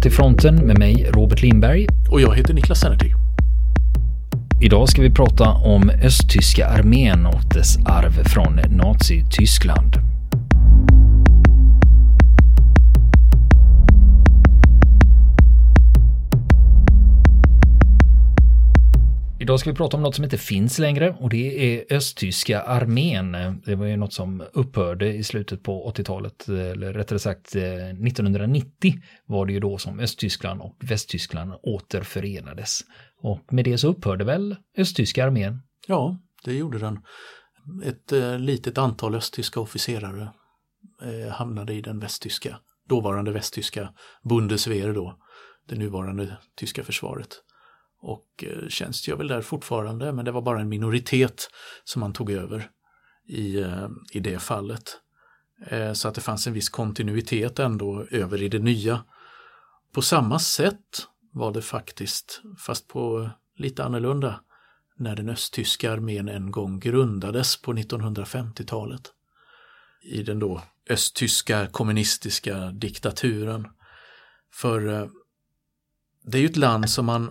till fronten med mig Robert Lindberg. Och jag heter Niklas Sennerty. Idag ska vi prata om östtyska armén och dess arv från Nazityskland. Idag ska vi prata om något som inte finns längre och det är östtyska armén. Det var ju något som upphörde i slutet på 80-talet, eller rättare sagt eh, 1990 var det ju då som Östtyskland och Västtyskland återförenades. Och med det så upphörde väl östtyska armén? Ja, det gjorde den. Ett eh, litet antal östtyska officerare eh, hamnade i den västtyska, dåvarande västtyska Bundeswehr då, det nuvarande tyska försvaret och eh, tjänstgör väl där fortfarande men det var bara en minoritet som man tog över i, eh, i det fallet. Eh, så att det fanns en viss kontinuitet ändå över i det nya. På samma sätt var det faktiskt, fast på lite annorlunda, när den östtyska armén en gång grundades på 1950-talet. I den då östtyska kommunistiska diktaturen. För det är ju ett land som man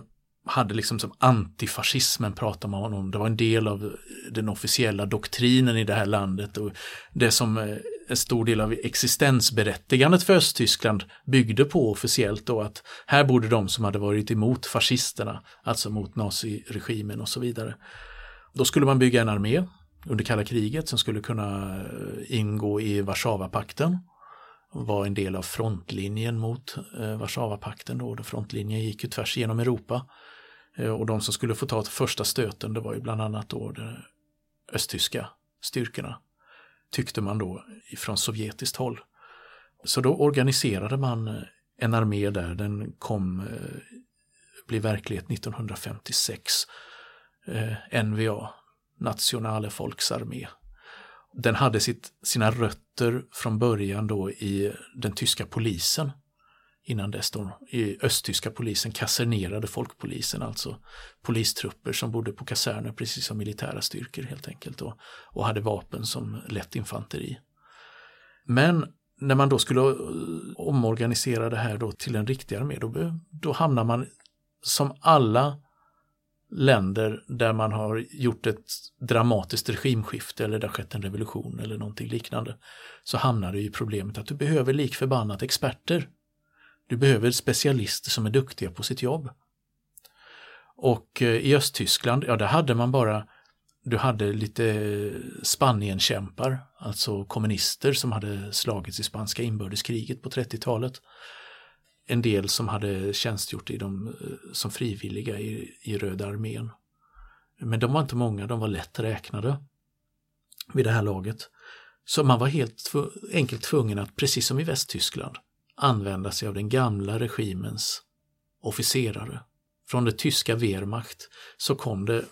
hade liksom som antifascismen pratar man om. Det var en del av den officiella doktrinen i det här landet och det som eh, en stor del av existensberättigandet för Östtyskland byggde på officiellt då att här borde de som hade varit emot fascisterna, alltså mot naziregimen och så vidare. Då skulle man bygga en armé under kalla kriget som skulle kunna eh, ingå i Warszawapakten var en del av frontlinjen mot eh, Warszawapakten då. Frontlinjen gick ju tvärs igenom Europa. Eh, och de som skulle få ta första stöten det var ju bland annat då de östtyska styrkorna. Tyckte man då ifrån sovjetiskt håll. Så då organiserade man eh, en armé där, den kom eh, bli verklighet 1956. Eh, NVA, Nationale Volksarmé. Den hade sitt, sina rötter från början då i den tyska polisen innan dess då östtyska polisen kasernerade folkpolisen, alltså polistrupper som bodde på kaserner precis som militära styrkor helt enkelt och, och hade vapen som lätt infanteri. Men när man då skulle eh, omorganisera det här då till en riktig armé, då, då hamnar man som alla länder där man har gjort ett dramatiskt regimskifte eller det har skett en revolution eller någonting liknande, så hamnar du i problemet att du behöver likförbannat experter du behöver specialister som är duktiga på sitt jobb. Och eh, i Östtyskland, ja där hade man bara, du hade lite eh, Spanienkämpar, alltså kommunister som hade slagits i spanska inbördeskriget på 30-talet. En del som hade tjänstgjort i de, eh, som frivilliga i, i Röda armén. Men de var inte många, de var lätt räknade vid det här laget. Så man var helt enkelt tvungen att, precis som i Västtyskland, använda sig av den gamla regimens officerare. Från det tyska Wehrmacht så kom det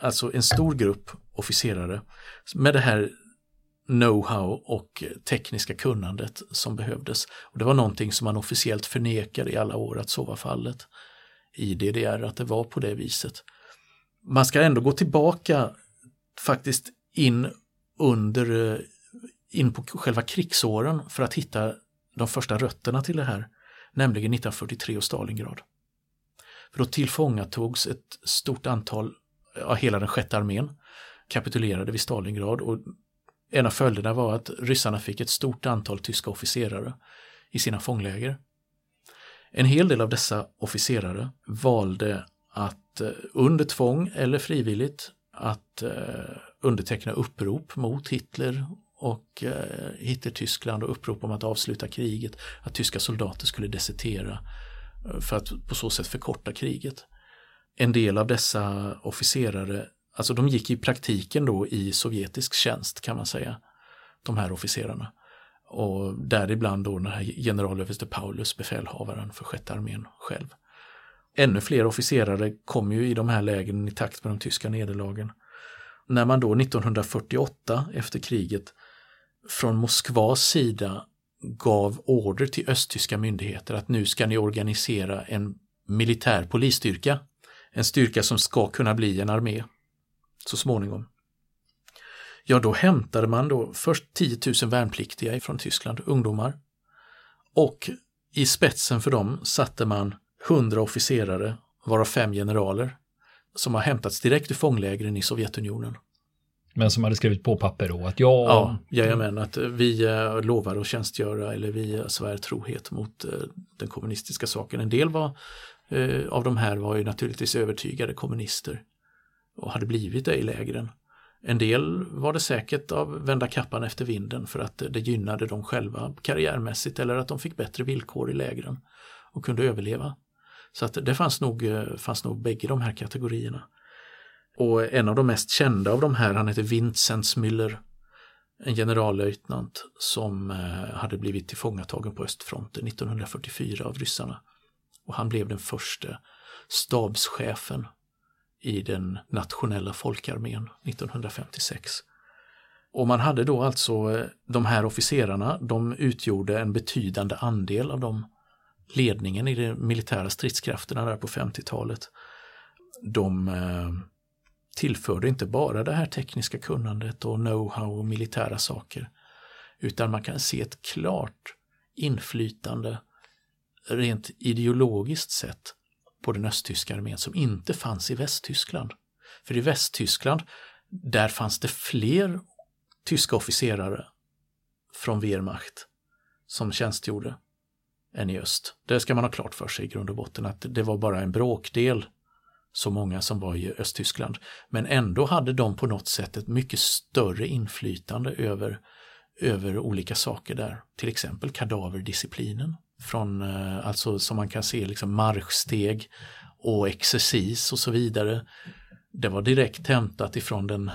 alltså en stor grupp officerare med det här know-how och tekniska kunnandet som behövdes. Och Det var någonting som man officiellt förnekade i alla år att så var fallet i DDR, att det var på det viset. Man ska ändå gå tillbaka faktiskt in under eh, in på själva krigsåren för att hitta de första rötterna till det här, nämligen 1943 och Stalingrad. För då tillfångatogs ett stort antal, ja, hela den sjätte armén kapitulerade vid Stalingrad och en av följderna var att ryssarna fick ett stort antal tyska officerare i sina fångläger. En hel del av dessa officerare valde att eh, under tvång eller frivilligt att eh, underteckna upprop mot Hitler och eh, Hitler-Tyskland och upprop om att avsluta kriget, att tyska soldater skulle desertera eh, för att på så sätt förkorta kriget. En del av dessa officerare, alltså de gick i praktiken då i sovjetisk tjänst kan man säga, de här officerarna. Och däribland då den här generalöverste Paulus, befälhavaren för sjätte armén själv. Ännu fler officerare kom ju i de här lägren i takt med de tyska nederlagen. När man då 1948 efter kriget från Moskvas sida gav order till östtyska myndigheter att nu ska ni organisera en militär polisstyrka. En styrka som ska kunna bli en armé så småningom. Ja, då hämtade man då först 10 000 värnpliktiga från Tyskland, ungdomar. Och I spetsen för dem satte man 100 officerare, varav fem generaler, som har hämtats direkt ur fånglägren i Sovjetunionen. Men som hade skrivit på papper då att jag... Ja, jajamän, att vi eh, lovar att tjänstgöra eller vi svär trohet mot eh, den kommunistiska saken. En del var, eh, av de här var ju naturligtvis övertygade kommunister och hade blivit det i lägren. En del var det säkert av vända kappan efter vinden för att det gynnade dem själva karriärmässigt eller att de fick bättre villkor i lägren och kunde överleva. Så att det fanns nog, fanns nog bägge de här kategorierna. Och en av de mest kända av de här, han heter Vincenz Müller, en generallöjtnant som eh, hade blivit tillfångatagen på östfronten 1944 av ryssarna. Och han blev den första stabschefen i den nationella folkarmén 1956. Och man hade då alltså eh, de här officerarna, de utgjorde en betydande andel av de ledningen i de militära stridskrafterna där på 50-talet. De eh, tillförde inte bara det här tekniska kunnandet och know-how och militära saker, utan man kan se ett klart inflytande rent ideologiskt sett på den östtyska armén som inte fanns i Västtyskland. För i Västtyskland, där fanns det fler tyska officerare från Wehrmacht som tjänstgjorde än i öst. Det ska man ha klart för sig i grund och botten att det var bara en bråkdel så många som var i Östtyskland. Men ändå hade de på något sätt ett mycket större inflytande över, över olika saker där. Till exempel kadaverdisciplinen. Från, eh, alltså som man kan se, liksom marschsteg och exercis och så vidare. Det var direkt hämtat ifrån den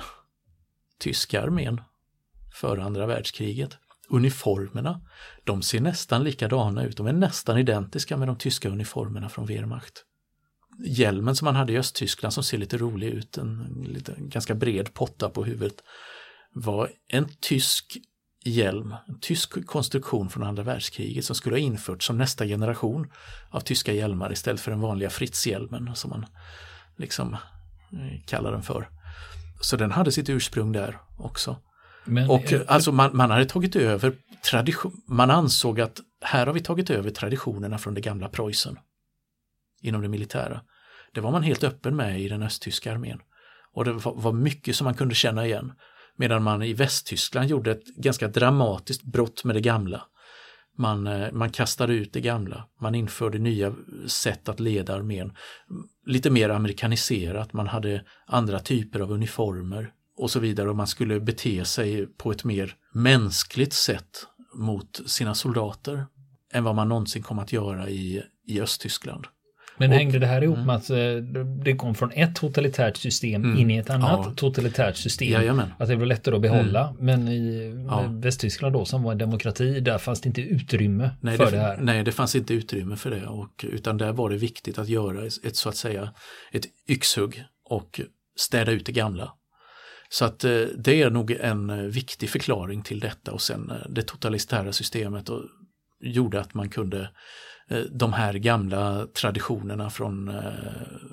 tyska armén före andra världskriget. Uniformerna, de ser nästan likadana ut, de är nästan identiska med de tyska uniformerna från Wehrmacht hjälmen som man hade i Östtyskland som ser lite rolig ut, en, lite, ganska bred potta på huvudet, var en tysk hjälm, en tysk konstruktion från andra världskriget som skulle ha införts som nästa generation av tyska hjälmar istället för den vanliga Fritz-hjälmen som man liksom eh, kallar den för. Så den hade sitt ursprung där också. Men, och äh, alltså man, man hade tagit över tradition, man ansåg att här har vi tagit över traditionerna från det gamla Preussen inom det militära. Det var man helt öppen med i den östtyska armén. Och det var mycket som man kunde känna igen. Medan man i Västtyskland gjorde ett ganska dramatiskt brott med det gamla. Man, eh, man kastade ut det gamla, man införde nya sätt att leda armén. Lite mer amerikaniserat, man hade andra typer av uniformer och så vidare och man skulle bete sig på ett mer mänskligt sätt mot sina soldater än vad man någonsin kom att göra i, i Östtyskland. Men och, hängde det här ihop mm. med att eh, det kom från ett totalitärt system mm. in i ett annat ja. totalitärt system? Jajamän. Att det var lättare att behålla. Mm. Men i ja. Västtyskland då som var en demokrati, där fanns det inte utrymme nej, för det, det, här. Nej, det fanns inte utrymme för det. Och, utan där var det viktigt att göra ett så att säga ett yxhugg och städa ut det gamla. Så att eh, det är nog en viktig förklaring till detta och sen eh, det totalitära systemet och gjorde att man kunde Eh, Eh, de här gamla traditionerna från eh,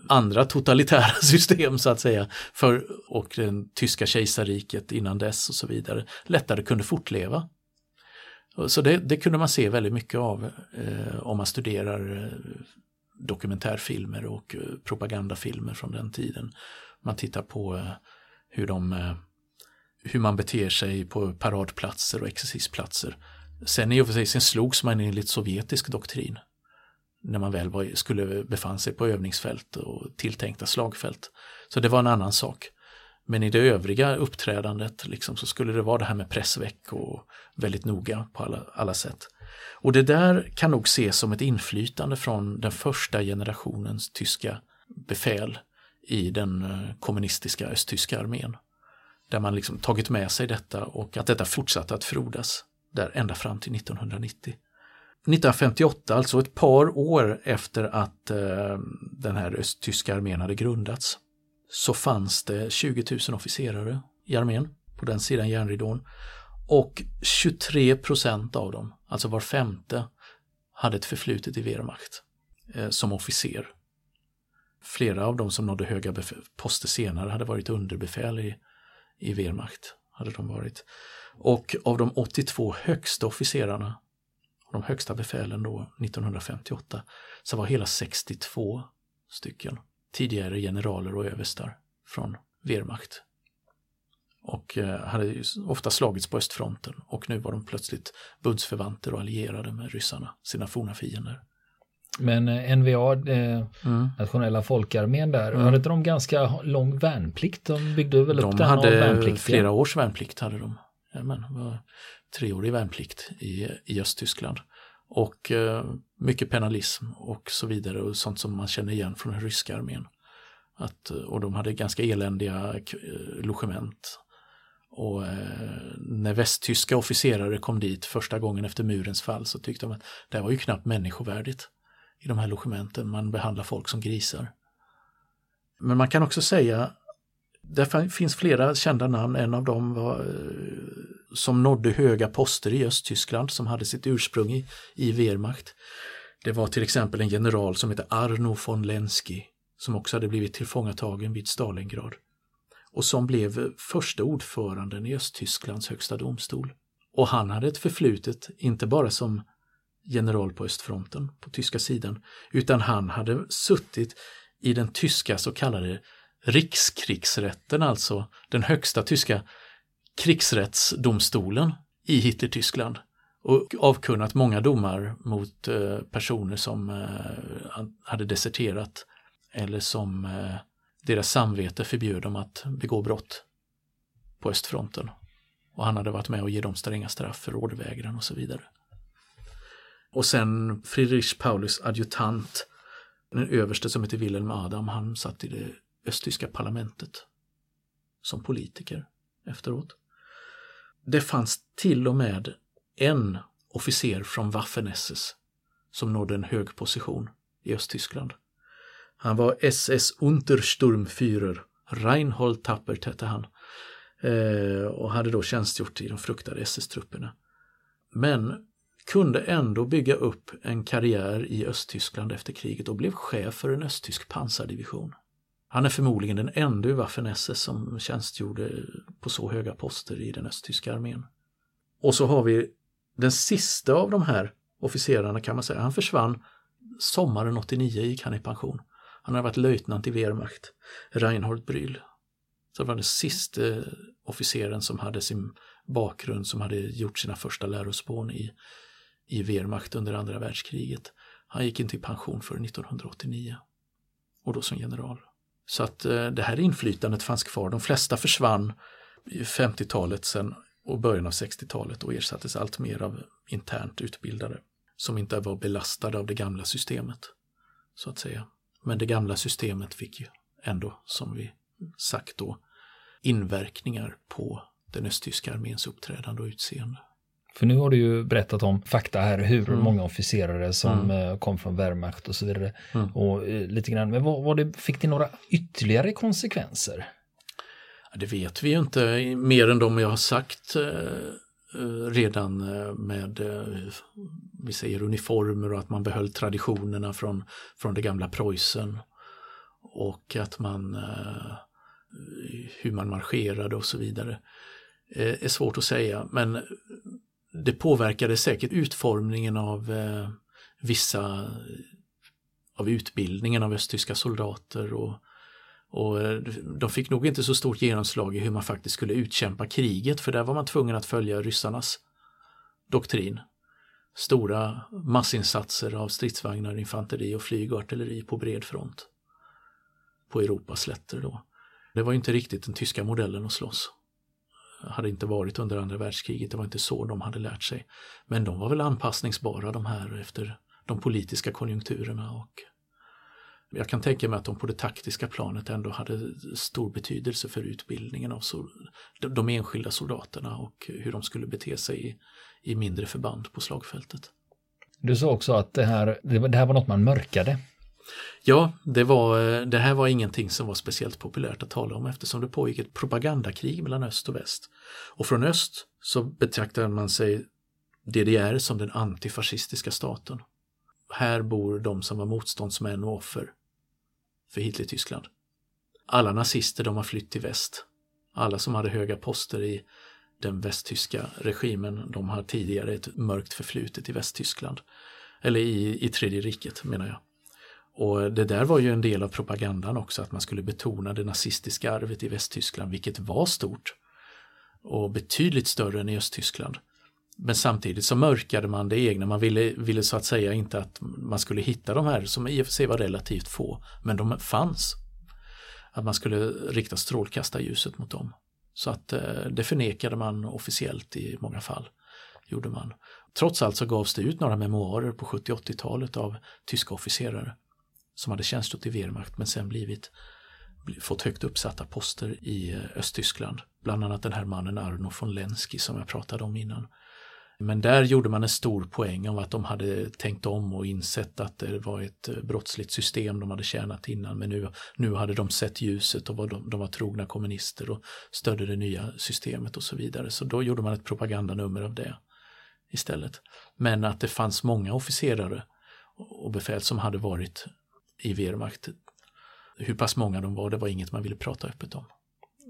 andra totalitära system så att säga för, och den tyska kejsarriket innan dess och så vidare lättare kunde fortleva. Så det, det kunde man se väldigt mycket av eh, om man studerar eh, dokumentärfilmer och propagandafilmer från den tiden. Man tittar på hur, de, hur man beter sig på paradplatser och exercisplatser Sen i och för sig sen slogs man enligt sovjetisk doktrin när man väl var, skulle befann sig på övningsfält och tilltänkta slagfält. Så det var en annan sak. Men i det övriga uppträdandet liksom, så skulle det vara det här med pressveck och väldigt noga på alla, alla sätt. Och det där kan nog ses som ett inflytande från den första generationens tyska befäl i den eh, kommunistiska östtyska armén. Där man liksom tagit med sig detta och att detta fortsatte att frodas där ända fram till 1990. 1958, alltså ett par år efter att eh, den här östtyska armén hade grundats, så fanns det 20 000 officerare i armén på den sidan järnridån. Och 23 procent av dem, alltså var femte, hade ett förflutet i Wehrmacht eh, som officer. Flera av dem som nådde höga poster senare hade varit underbefäl i, i Wehrmacht. Hade de varit. Och av de 82 högsta officerarna de högsta befälen då 1958 så var hela 62 stycken tidigare generaler och överstar från Wehrmacht. Och eh, hade ofta slagits på östfronten och nu var de plötsligt bundsförvanter och allierade med ryssarna, sina forna fiender. Men eh, NVA, eh, mm. nationella folkarmén där, mm. hade inte de ganska lång värnplikt? De byggde väl upp de den hade flera års värnplikt hade de. Jajamän, var treårig värnplikt i, i Östtyskland. Och eh, mycket penalism och så vidare och sånt som man känner igen från den ryska armén. Att, eh, och de hade ganska eländiga eh, logement. Och eh, när västtyska officerare kom dit första gången efter murens fall så tyckte de att det var ju knappt människovärdigt i de här logementen. Man behandlar folk som grisar. Men man kan också säga, det finns flera kända namn, en av dem var eh, som nådde höga poster i Östtyskland som hade sitt ursprung i, i Wehrmacht. Det var till exempel en general som hette Arno von Lenski som också hade blivit tillfångatagen vid Stalingrad och som blev första ordföranden i Östtysklands högsta domstol. Och han hade ett förflutet, inte bara som general på östfronten, på tyska sidan, utan han hade suttit i den tyska så kallade rikskrigsrätten, alltså den högsta tyska krigsrättsdomstolen i Hitlertyskland och avkunnat många domar mot eh, personer som eh, hade deserterat eller som eh, deras samvete förbjöd dem att begå brott på östfronten. Och han hade varit med och ge dem stränga straff för rådvägran och så vidare. Och sen Friedrich Paulus adjutant, den överste som heter Wilhelm Adam, han satt i det östtyska parlamentet som politiker efteråt. Det fanns till och med en officer från Waffen-SS som nådde en hög position i Östtyskland. Han var SS Untersturmführer, Reinhold Tappert hette han eh, och hade då tjänstgjort i de fruktade SS-trupperna. Men kunde ändå bygga upp en karriär i Östtyskland efter kriget och blev chef för en östtysk pansardivision. Han är förmodligen den enda ur Waffen-SS som tjänstgjorde på så höga poster i den östtyska armén. Och så har vi den sista av de här officerarna kan man säga, han försvann sommaren 89 gick han i pension. Han har varit löjtnant i Wehrmacht, Reinhold Brühl. Så det var den sista officeren som hade sin bakgrund, som hade gjort sina första lärospån i, i Wehrmacht under andra världskriget. Han gick inte i pension för 1989 och då som general. Så att eh, det här inflytandet fanns kvar. De flesta försvann i 50-talet sen och början av 60-talet och ersattes allt mer av internt utbildade som inte var belastade av det gamla systemet. Så att säga. Men det gamla systemet fick ju ändå, som vi sagt då, inverkningar på den östtyska arméns uppträdande och utseende. För nu har du ju berättat om fakta här, hur mm. många officerare som mm. Eh, kom från Wehrmacht och så vidare. Mm. Och eh, lite grann, men vad, vad det, fick det några ytterligare konsekvenser? Det vet vi ju inte, mer än de jag har sagt eh, redan med, vi säger uniformer och att man behöll traditionerna från, från det gamla Preussen. Och att man, hur man marscherade och så vidare. är svårt att säga, men det påverkade säkert utformningen av eh, vissa av utbildningen av östtyska soldater och, och eh, de fick nog inte så stort genomslag i hur man faktiskt skulle utkämpa kriget för där var man tvungen att följa ryssarnas doktrin. Stora massinsatser av stridsvagnar, infanteri och flyg och artilleri på bred front. På Europas slätter då. Det var inte riktigt den tyska modellen att slåss hade inte varit under andra världskriget, det var inte så de hade lärt sig. Men de var väl anpassningsbara de här efter de politiska konjunkturerna och jag kan tänka mig att de på det taktiska planet ändå hade stor betydelse för utbildningen av de enskilda soldaterna och hur de skulle bete sig i, i mindre förband på slagfältet. Du sa också att det här, det här var något man mörkade. Ja, det, var, eh, det här var ingenting som var speciellt populärt att tala om eftersom det pågick ett propagandakrig mellan öst och väst. Och från öst så betraktade man sig DDR som den antifascistiska staten. Här bor de som var motståndsmän och offer för Hitler-Tyskland. Alla nazister de har flytt till väst. Alla som hade höga poster i den västtyska regimen. De har tidigare ett mörkt förflutet i Västtyskland. Eller i, i Tredje riket menar jag. Och det där var ju en del av propagandan också, att man skulle betona det nazistiska arvet i Västtyskland, vilket var stort. Och betydligt större än i Östtyskland. Men samtidigt så mörkade man det egna, man ville, ville så att säga inte att man skulle hitta de här som i och för sig var relativt få, men de fanns. Att man skulle rikta strålkastarljuset mot dem. Så att eh, det förnekade man officiellt i många fall. Gjorde man. Trots allt så gavs det ut några memoarer på 70-80-talet av tyska officerare som hade tjänstgjort i Wehrmacht men sen blivit fått högt uppsatta poster i eh, Östtyskland. Bland annat den här mannen Arno von Lenski som jag pratade om innan. Men där gjorde man en stor poäng om att de hade tänkt om och insett att det var ett eh, brottsligt system de hade tjänat innan men nu, nu hade de sett ljuset och var de, de var trogna kommunister och stödde det nya systemet och så vidare. Så då gjorde man ett propagandanummer av det istället. Men att det fanns många officerare och befäl som hade varit i Wehrmacht. Hur pass många de var, det var inget man ville prata öppet om.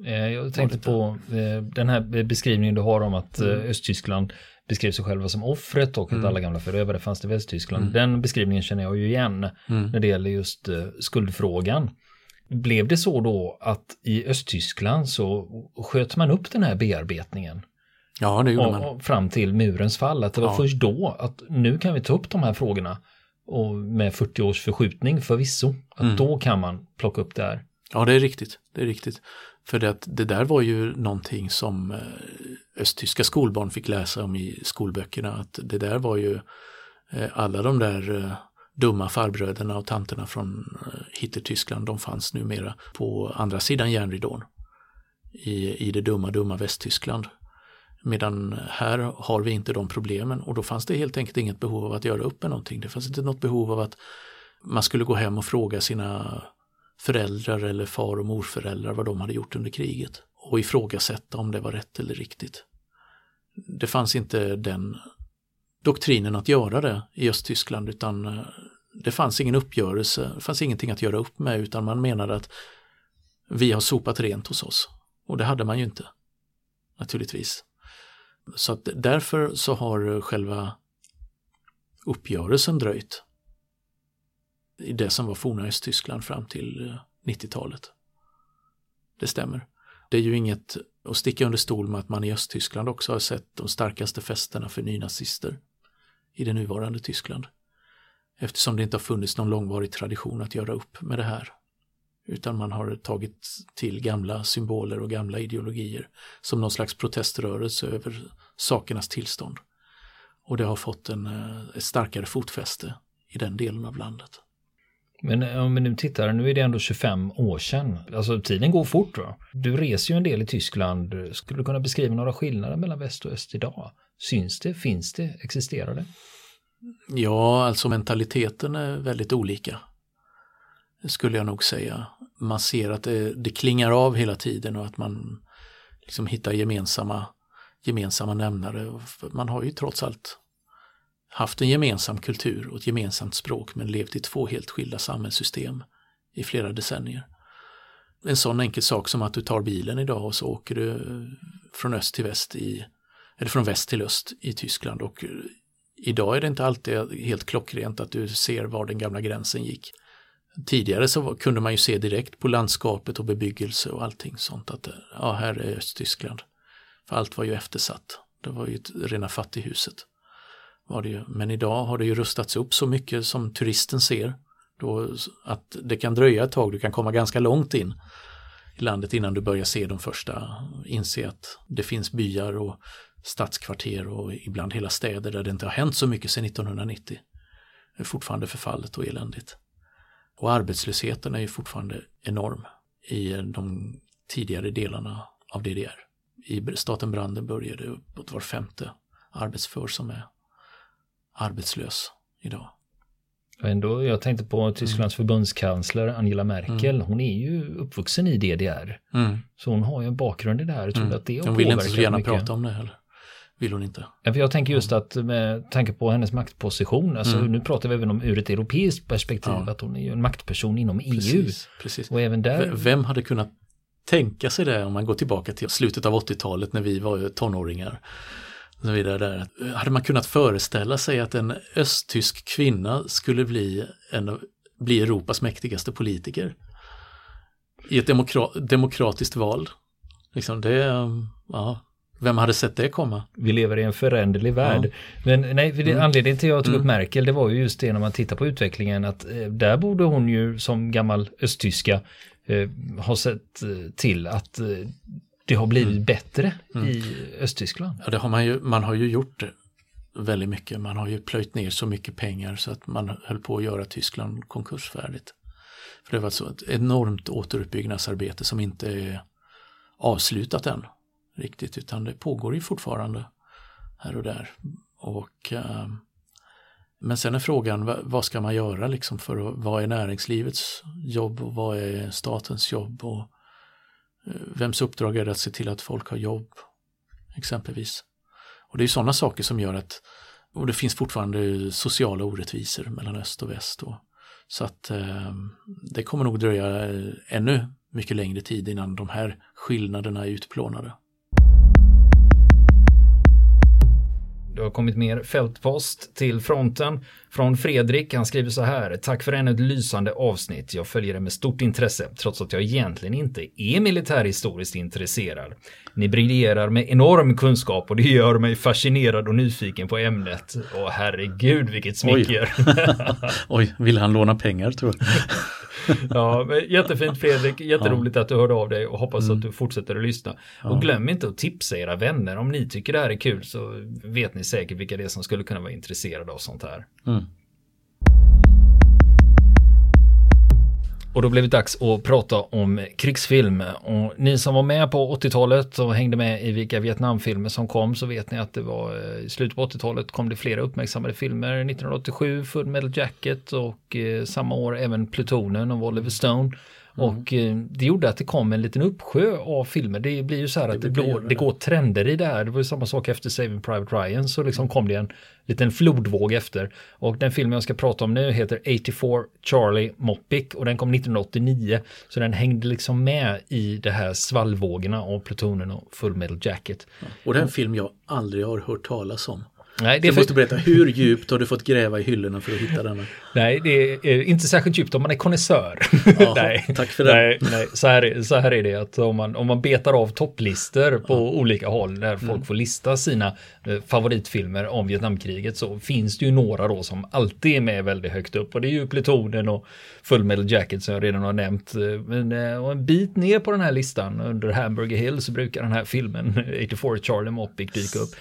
Eh, jag tänkte på eh, den här beskrivningen du har om att mm. Östtyskland beskrev sig själva som offret och att mm. alla gamla förövare fanns i Västtyskland. Mm. Den beskrivningen känner jag ju igen mm. när det gäller just skuldfrågan. Blev det så då att i Östtyskland så sköt man upp den här bearbetningen? Ja, det gjorde man. Fram till murens fall, att det var ja. först då att nu kan vi ta upp de här frågorna och med 40 års förskjutning förvisso, att mm. då kan man plocka upp det här. Ja, det är riktigt. Det är riktigt. För det, det där var ju någonting som eh, östtyska skolbarn fick läsa om i skolböckerna. Att det där var ju eh, alla de där eh, dumma farbröderna och tanterna från Hitler-Tyskland, de fanns numera på andra sidan järnridån. I, I det dumma, dumma Västtyskland. Medan här har vi inte de problemen och då fanns det helt enkelt inget behov av att göra upp med någonting. Det fanns inte något behov av att man skulle gå hem och fråga sina föräldrar eller far och morföräldrar vad de hade gjort under kriget och ifrågasätta om det var rätt eller riktigt. Det fanns inte den doktrinen att göra det i Östtyskland utan eh, det fanns ingen uppgörelse, det fanns ingenting att göra upp med utan man menade att vi har sopat rent hos oss. Och det hade man ju inte, naturligtvis. Så att därför så har eh, själva uppgörelsen dröjt i det som var forna Östtyskland fram till eh, 90-talet. Det stämmer. Det är ju inget att sticka under stol med att man i Östtyskland också har sett de starkaste festerna för nynazister i det nuvarande Tyskland. Eftersom det inte har funnits någon långvarig tradition att göra upp med det här. Utan man har tagit till gamla symboler och gamla ideologier som någon slags proteströrelse över sakernas tillstånd. Och det har fått en, eh, ett starkare fotfäste i den delen av landet. Men om vi nu tittar, nu är det ändå 25 år sedan. Alltså tiden går fort. Va? Du reser ju en del i Tyskland. Skulle du kunna beskriva några skillnader mellan väst och öst idag? Syns det? Finns det? Existerar det? Ja, alltså mentaliteten är väldigt olika. Skulle jag nog säga. Man ser att det, det klingar av hela tiden och att man liksom hittar gemensamma, gemensamma nämnare. Man har ju trots allt haft en gemensam kultur och ett gemensamt språk men levt i två helt skilda samhällssystem i flera decennier. En sån enkel sak som att du tar bilen idag och så åker du från öst till väst i, eller från väst till öst i Tyskland och idag är det inte alltid helt klockrent att du ser var den gamla gränsen gick. Tidigare så kunde man ju se direkt på landskapet och bebyggelse och allting sånt att ja, här är Östtyskland. För allt var ju eftersatt. Det var ju rena fattighuset. Var det ju. Men idag har det ju rustats upp så mycket som turisten ser. Då, att det kan dröja ett tag, du kan komma ganska långt in i landet innan du börjar se de första, inse att det finns byar och stadskvarter och ibland hela städer där det inte har hänt så mycket sedan 1990. Det är fortfarande förfallet och eländigt. Och arbetslösheten är ju fortfarande enorm i de tidigare delarna av DDR. I staten Brandenburg är det uppåt var femte arbetsför som är arbetslös idag. Ändå, jag tänkte på Tysklands mm. förbundskansler Angela Merkel. Mm. Hon är ju uppvuxen i DDR. Mm. Så hon har ju en bakgrund i det här. Jag tror mm. att det hon vill inte så gärna mycket. prata om det heller. Vill hon inte. Jag tänker just att med tanke på hennes maktposition, alltså mm. nu pratar vi även om ur ett europeiskt perspektiv, ja. att hon är ju en maktperson inom EU. Precis, precis. Och även där... Vem hade kunnat tänka sig det om man går tillbaka till slutet av 80-talet när vi var tonåringar. Så vidare där. Hade man kunnat föreställa sig att en östtysk kvinna skulle bli, en, bli Europas mäktigaste politiker? I ett demokra demokratiskt val? Liksom det, ja, vem hade sett det komma? Vi lever i en föränderlig värld. Ja. Men nej, det, mm. anledningen till att jag tog upp mm. Merkel, det var ju just det när man tittar på utvecklingen att eh, där borde hon ju som gammal östtyska eh, ha sett eh, till att eh, det har blivit mm. bättre mm. i Östtyskland. Ja, det har man ju, man har ju gjort väldigt mycket. Man har ju plöjt ner så mycket pengar så att man höll på att göra Tyskland konkursfärdigt. För det var så ett enormt återuppbyggnadsarbete som inte är avslutat än riktigt utan det pågår ju fortfarande här och där. Och, eh, men sen är frågan vad, ska man göra liksom för att, vad är näringslivets jobb och vad är statens jobb och eh, vems uppdrag är det att se till att folk har jobb exempelvis. Och det är sådana saker som gör att och det finns fortfarande sociala orättvisor mellan öst och väst. Och, så att eh, det kommer nog dröja ännu mycket längre tid innan de här skillnaderna är utplånade. Det har kommit mer fältpost till fronten från Fredrik. Han skriver så här. Tack för ännu ett lysande avsnitt. Jag följer det med stort intresse trots att jag egentligen inte är militärhistoriskt intresserad. Ni briljerar med enorm kunskap och det gör mig fascinerad och nyfiken på ämnet. Och herregud vilket smicker. Oj, Oj vill han låna pengar tror jag. ja, jättefint Fredrik, jätteroligt ja. att du hörde av dig och hoppas mm. att du fortsätter att lyssna. Ja. Och glöm inte att tipsa era vänner. Om ni tycker det här är kul så vet ni säkert vilka det är som skulle kunna vara intresserade av sånt här. Mm. Och då blev det dags att prata om krigsfilm. Och ni som var med på 80-talet och hängde med i vilka Vietnamfilmer som kom så vet ni att det var eh, i slutet på 80-talet kom det flera uppmärksammade filmer. 1987 Full Metal Jacket och eh, samma år även Plutonen av Oliver Stone. Mm. Och eh, det gjorde att det kom en liten uppsjö av filmer. Det blir ju så här att det, det, det går trender i det här. Det var ju samma sak efter Saving Private Ryan så liksom kom det en liten flodvåg efter. Och den filmen jag ska prata om nu heter 84 Charlie Mopic och den kom 1989. Så den hängde liksom med i det här svallvågorna av Plutonen och Full Metal Jacket. Och det är en film jag aldrig har hört talas om. Nej, det du måste berätta, hur djupt har du fått gräva i hyllorna för att hitta denna? Nej, det är inte särskilt djupt om man är konnässör. nej, tack för det. Nej, nej, så, här, så här är det att om man, om man betar av topplistor på ja. olika håll där folk mm. får lista sina eh, favoritfilmer om Vietnamkriget så finns det ju några då som alltid är med väldigt högt upp och det är ju Plutonen och Full Metal Jacket som jag redan har nämnt. Men eh, och en bit ner på den här listan under Hamburger Hill så brukar den här filmen 84 Charlie Mopic dyka upp.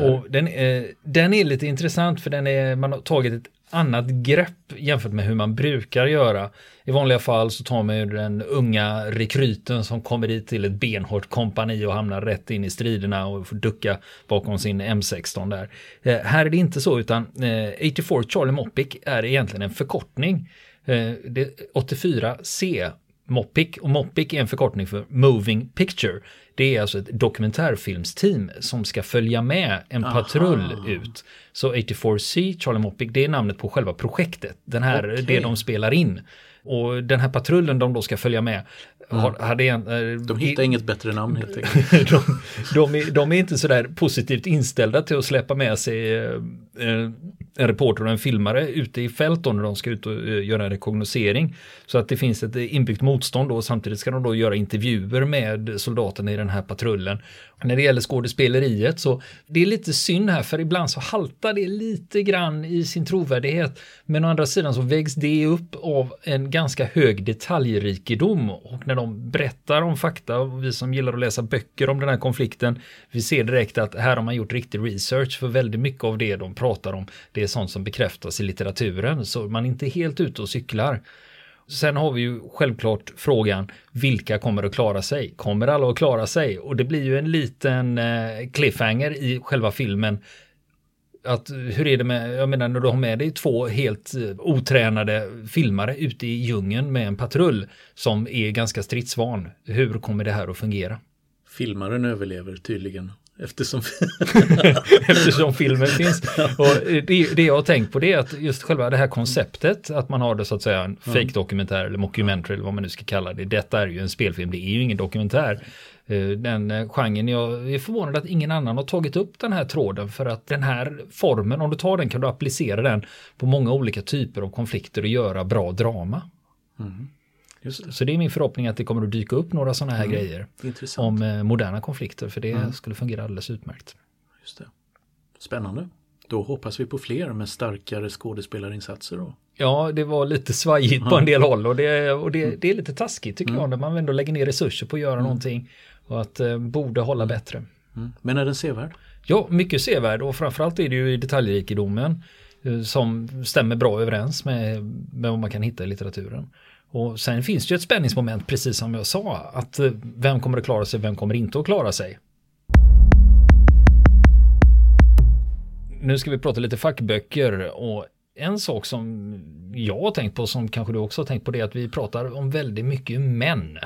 Och den, eh, den är lite intressant för den är, man har tagit ett annat grepp jämfört med hur man brukar göra. I vanliga fall så tar man ju den unga rekryten som kommer dit till ett benhårt kompani och hamnar rätt in i striderna och får ducka bakom sin M16 där. Eh, här är det inte så utan eh, 84 Charlie Mopic är egentligen en förkortning. Eh, 84C Mopic och Mopic är en förkortning för Moving Picture. Det är alltså ett dokumentärfilmsteam som ska följa med en Aha. patrull ut. Så 84C, Charlie Mopic, det är namnet på själva projektet. Den här, okay. det de spelar in. Och den här patrullen de då ska följa med har, hade en, eh, de hittar i, inget bättre namn helt enkelt. de, de, är, de är inte sådär positivt inställda till att släppa med sig eh Eh, en reporter och en filmare ute i fält då när de ska ut och eh, göra en rekognosering. Så att det finns ett eh, inbyggt motstånd då och samtidigt ska de då göra intervjuer med soldaterna i den här patrullen. När det gäller skådespeleriet så det är lite synd här för ibland så haltar det lite grann i sin trovärdighet. Men å andra sidan så vägs det upp av en ganska hög detaljrikedom och när de berättar om fakta och vi som gillar att läsa böcker om den här konflikten vi ser direkt att här har man gjort riktig research för väldigt mycket av det de pratar pratar om det är sånt som bekräftas i litteraturen så man är inte helt ute och cyklar. Sen har vi ju självklart frågan vilka kommer att klara sig? Kommer alla att klara sig? Och det blir ju en liten eh, cliffhanger i själva filmen. Att hur är det med, jag menar när du har med dig två helt eh, otränade filmare ute i djungeln med en patrull som är ganska stridsvan. Hur kommer det här att fungera? Filmaren överlever tydligen Eftersom, eftersom filmen finns. Och det, det jag har tänkt på det är att just själva det här konceptet, att man har det så att säga en fake dokumentär eller mockumentary eller vad man nu ska kalla det. Detta är ju en spelfilm, det är ju ingen dokumentär. Eh, den eh, genren, jag är förvånad att ingen annan har tagit upp den här tråden för att den här formen, om du tar den kan du applicera den på många olika typer av konflikter och göra bra drama. Mm. Så det är min förhoppning att det kommer att dyka upp några sådana här mm. grejer om eh, moderna konflikter för det mm. skulle fungera alldeles utmärkt. Just det. Spännande. Då hoppas vi på fler med starkare skådespelarinsatser då. Ja, det var lite svajigt på en del håll och det, och det, det är lite taskigt tycker mm. jag när man ändå lägger ner resurser på att göra mm. någonting och att eh, borde hålla bättre. Mm. Men är den sevärd? Ja, mycket sevärd och framförallt är det ju i detaljrikedomen eh, som stämmer bra överens med, med vad man kan hitta i litteraturen. Och sen finns det ju ett spänningsmoment precis som jag sa att eh, vem kommer att klara sig, vem kommer inte att klara sig. Nu ska vi prata lite fackböcker och en sak som jag har tänkt på som kanske du också har tänkt på det är att vi pratar om väldigt mycket män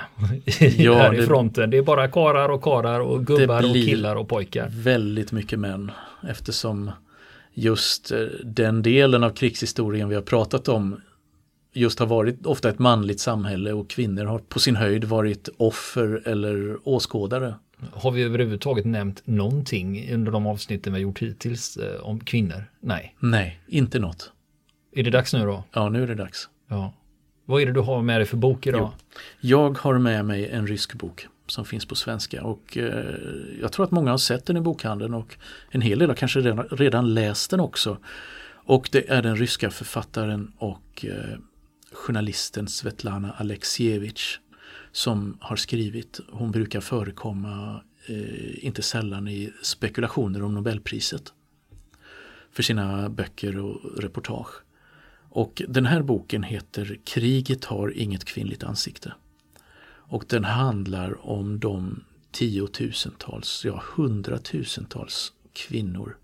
ja, här det, i fronten. Det är bara karar och karar och gubbar och killar och pojkar. Väldigt mycket män eftersom just eh, den delen av krigshistorien vi har pratat om just har varit ofta ett manligt samhälle och kvinnor har på sin höjd varit offer eller åskådare. Har vi överhuvudtaget nämnt någonting under de avsnitten vi har gjort hittills eh, om kvinnor? Nej. Nej, inte något. Är det dags nu då? Ja, nu är det dags. Ja. Vad är det du har med dig för bok idag? Jo. Jag har med mig en rysk bok som finns på svenska och eh, jag tror att många har sett den i bokhandeln och en hel del har kanske redan, redan läst den också. Och det är den ryska författaren och eh, journalisten Svetlana Alexievich som har skrivit. Hon brukar förekomma eh, inte sällan i spekulationer om Nobelpriset för sina böcker och reportage. Och den här boken heter Kriget har inget kvinnligt ansikte. Och den handlar om de tiotusentals, ja hundratusentals kvinnor,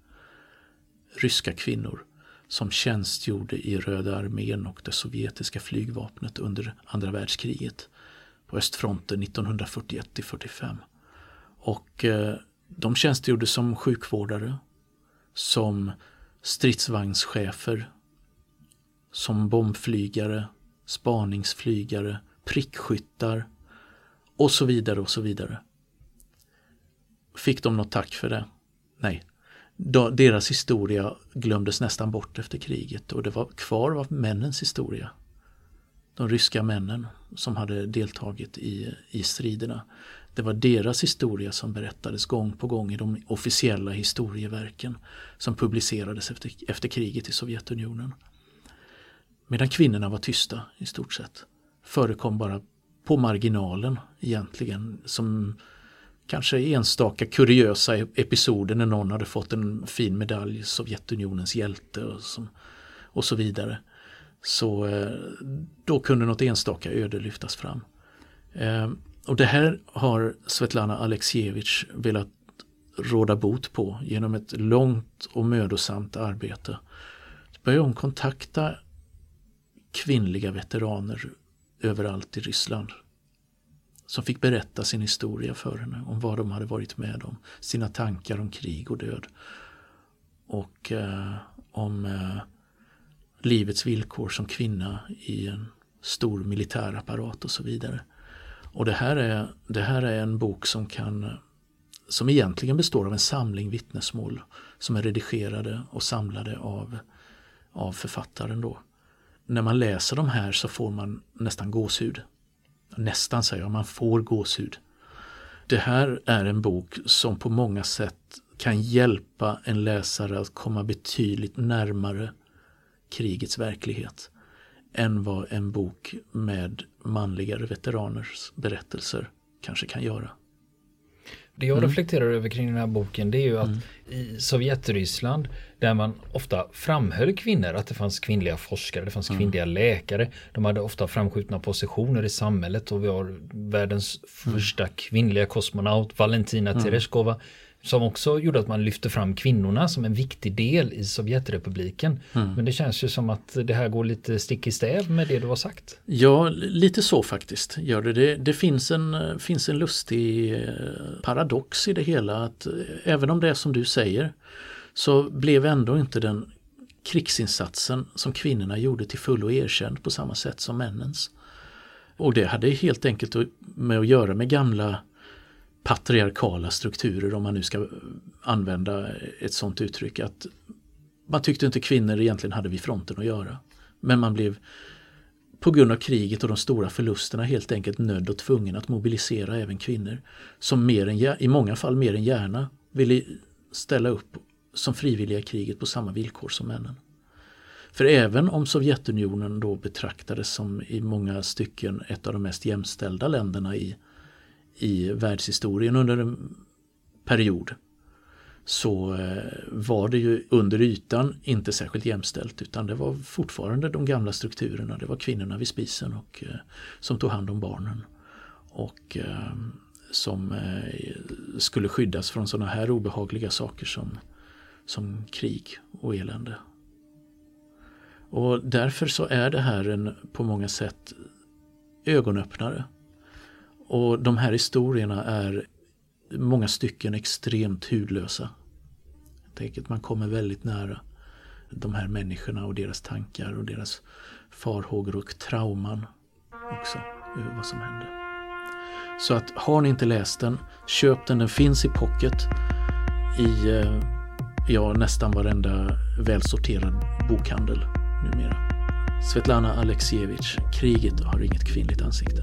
ryska kvinnor som tjänstgjorde i Röda armén och det sovjetiska flygvapnet under andra världskriget på östfronten 1941 45. Och eh, de tjänstgjorde som sjukvårdare, som stridsvagnschefer, som bombflygare, spaningsflygare, prickskyttar och så vidare och så vidare. Fick de något tack för det? Nej, deras historia glömdes nästan bort efter kriget och det var kvar var männens historia. De ryska männen som hade deltagit i, i striderna. Det var deras historia som berättades gång på gång i de officiella historieverken som publicerades efter, efter kriget i Sovjetunionen. Medan kvinnorna var tysta i stort sett. Förekom bara på marginalen egentligen som kanske enstaka kuriösa e- episoder när någon hade fått en fin medalj, Sovjetunionens hjälte och, som, och så vidare. Så eh, då kunde något enstaka öde lyftas fram. Ehm, och det här har Svetlana Alexievich velat råda bot på genom ett långt och mödosamt arbete. Började hon kontakta kvinnliga veteraner överallt i Ryssland som fick berätta sin historia för henne om vad de hade varit med om, sina tankar om krig och död. Och eh, om eh, livets villkor som kvinna i en stor militärapparat och så vidare. Och det här är, det här är en bok som kan som egentligen består av en samling vittnesmål som är redigerade och samlade av, av författaren då. När man läser de här så får man nästan gåshud nästan säger jag, man får gåshud. Det här är en bok som på många sätt kan hjälpa en läsare att komma betydligt närmare krigets verklighet än vad en bok med manligare veteraners berättelser kanske kan göra. Det jag mm. reflekterar över kring den här boken det är ju att mm. i Sovjetryssland där man ofta framhöll kvinnor, att det fanns kvinnliga forskare, det fanns mm. kvinnliga läkare. De hade ofta framskjutna positioner i samhället och vi har världens mm. första kvinnliga kosmonaut, Valentina mm. Tereshkova. Som också gjorde att man lyfte fram kvinnorna som en viktig del i Sovjetrepubliken. Mm. Men det känns ju som att det här går lite stick i stäv med det du har sagt. Ja, lite så faktiskt gör det. Det, det finns, en, finns en lustig eh, paradox i det hela att eh, även om det är som du säger så blev ändå inte den krigsinsatsen som kvinnorna gjorde till fullo erkänd på samma sätt som männens. Och det hade helt enkelt med att göra med gamla patriarkala strukturer om man nu ska använda ett sådant uttryck. att Man tyckte inte kvinnor egentligen hade vid fronten att göra. Men man blev på grund av kriget och de stora förlusterna helt enkelt nödd och tvungen att mobilisera även kvinnor som mer än, i många fall mer än gärna ville ställa upp som frivilliga i kriget på samma villkor som männen. För även om Sovjetunionen då betraktades som i många stycken ett av de mest jämställda länderna i, i världshistorien under en period så eh, var det ju under ytan inte särskilt jämställt utan det var fortfarande de gamla strukturerna. Det var kvinnorna vid spisen och, eh, som tog hand om barnen. Och eh, som skulle skyddas från sådana här obehagliga saker som, som krig och elände. Och därför så är det här en på många sätt ögonöppnare. Och de här historierna är i många stycken extremt hudlösa. Jag man kommer väldigt nära de här människorna och deras tankar och deras farhågor och trauman också över vad som hände. Så att har ni inte läst den, köp den. Den finns i pocket i eh, ja, nästan varenda välsorterad bokhandel numera. Svetlana Alexievich, Kriget har inget kvinnligt ansikte.